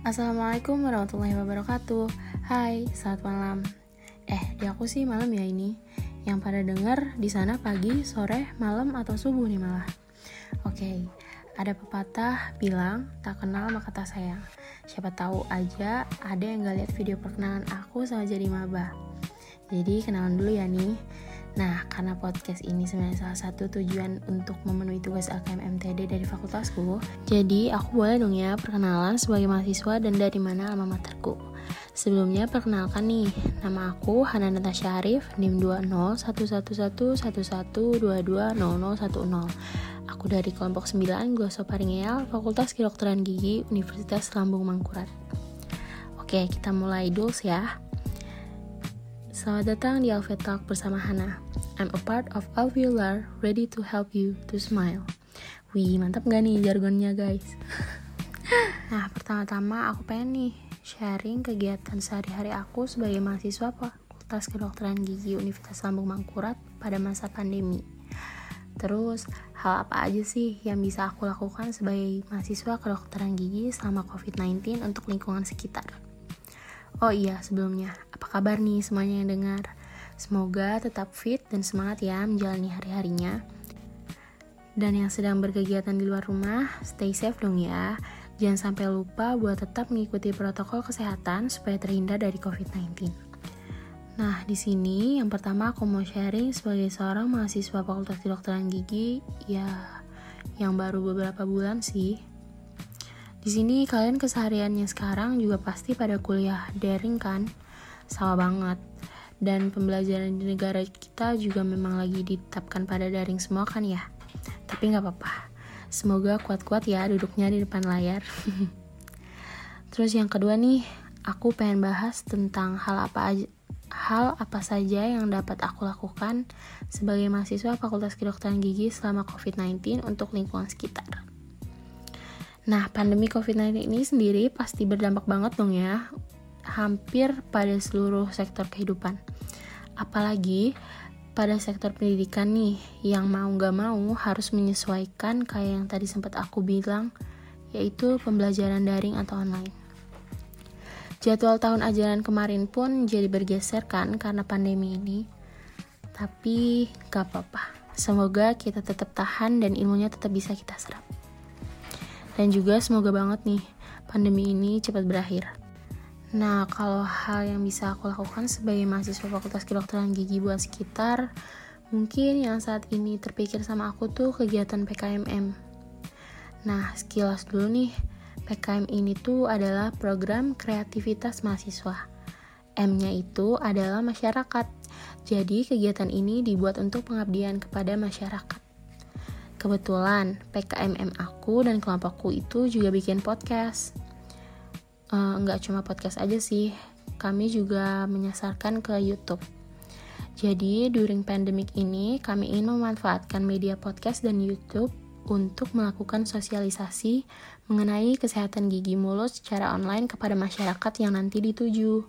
Assalamualaikum warahmatullahi wabarakatuh. Hai, selamat malam. Eh, di aku sih malam ya ini. Yang pada denger di sana pagi, sore, malam, atau subuh nih malah. Oke, ada pepatah bilang tak kenal maka tak sayang Siapa tahu aja ada yang gak lihat video perkenalan aku sama jadi maba. Jadi kenalan dulu ya nih Nah, karena podcast ini sebenarnya salah satu tujuan untuk memenuhi tugas AKM MTD dari fakultasku, jadi aku boleh dong ya perkenalan sebagai mahasiswa dan dari mana alma materku. Sebelumnya perkenalkan nih, nama aku Hana Natasha Arif, NIM 2011111220010. Aku dari kelompok 9 Glosoparingeal, Fakultas Kedokteran Gigi, Universitas Lambung Mangkurat. Oke, kita mulai dulu ya. Selamat datang di Alpha Talk bersama Hana. I'm a part of Alveolar, ready to help you to smile. Wih, mantap gak nih jargonnya guys? nah, pertama-tama aku pengen nih sharing kegiatan sehari-hari aku sebagai mahasiswa Fakultas Kedokteran Gigi Universitas Lambung Mangkurat pada masa pandemi. Terus, hal apa aja sih yang bisa aku lakukan sebagai mahasiswa kedokteran gigi selama COVID-19 untuk lingkungan sekitar? Oh iya, sebelumnya, apa kabar nih semuanya yang dengar? Semoga tetap fit dan semangat ya menjalani hari-harinya. Dan yang sedang berkegiatan di luar rumah, stay safe dong ya. Jangan sampai lupa buat tetap mengikuti protokol kesehatan supaya terhindar dari COVID-19. Nah, di sini yang pertama aku mau sharing sebagai seorang mahasiswa Fakultas Kedokteran Gigi, ya yang baru beberapa bulan sih di sini kalian kesehariannya sekarang juga pasti pada kuliah daring kan? Sama banget. Dan pembelajaran di negara kita juga memang lagi ditetapkan pada daring semua kan ya? Tapi nggak apa-apa. Semoga kuat-kuat ya duduknya di depan layar. Terus yang kedua nih, aku pengen bahas tentang hal apa aja hal apa saja yang dapat aku lakukan sebagai mahasiswa Fakultas Kedokteran Gigi selama COVID-19 untuk lingkungan sekitar. Nah, pandemi COVID-19 ini sendiri pasti berdampak banget dong ya, hampir pada seluruh sektor kehidupan. Apalagi pada sektor pendidikan nih, yang mau gak mau harus menyesuaikan kayak yang tadi sempat aku bilang, yaitu pembelajaran daring atau online. Jadwal tahun ajaran kemarin pun jadi bergeser kan karena pandemi ini. Tapi gak apa-apa. Semoga kita tetap tahan dan ilmunya tetap bisa kita serap. Dan juga semoga banget nih pandemi ini cepat berakhir. Nah, kalau hal yang bisa aku lakukan sebagai mahasiswa Fakultas Kedokteran Gigi buat sekitar, mungkin yang saat ini terpikir sama aku tuh kegiatan PKMM. Nah, sekilas dulu nih, PKM ini tuh adalah program kreativitas mahasiswa. M-nya itu adalah masyarakat. Jadi, kegiatan ini dibuat untuk pengabdian kepada masyarakat. Kebetulan PKMM aku dan kelompokku itu juga bikin podcast. Uh, nggak cuma podcast aja sih, kami juga menyasarkan ke YouTube. Jadi, during pandemic ini, kami ingin memanfaatkan media podcast dan YouTube untuk melakukan sosialisasi mengenai kesehatan gigi mulut secara online kepada masyarakat yang nanti dituju.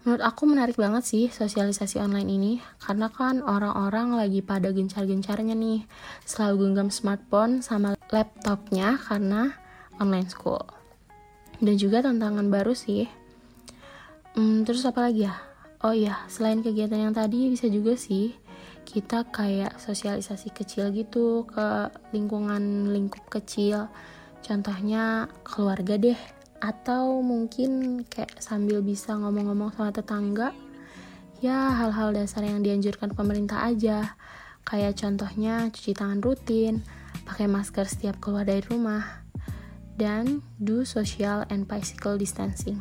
Menurut aku menarik banget sih sosialisasi online ini karena kan orang-orang lagi pada gencar-gencarnya nih selalu genggam smartphone sama laptopnya karena online school. Dan juga tantangan baru sih. Hmm, terus apa lagi ya? Oh iya, selain kegiatan yang tadi bisa juga sih kita kayak sosialisasi kecil gitu ke lingkungan lingkup kecil. Contohnya keluarga deh atau mungkin kayak sambil bisa ngomong-ngomong sama tetangga ya hal-hal dasar yang dianjurkan pemerintah aja kayak contohnya cuci tangan rutin pakai masker setiap keluar dari rumah dan do social and physical distancing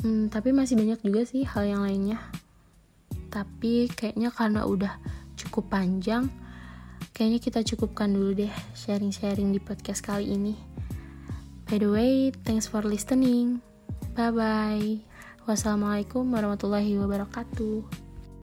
hmm, tapi masih banyak juga sih hal yang lainnya tapi kayaknya karena udah cukup panjang kayaknya kita cukupkan dulu deh sharing-sharing di podcast kali ini By the way, thanks for listening. Bye bye. Wassalamualaikum warahmatullahi wabarakatuh.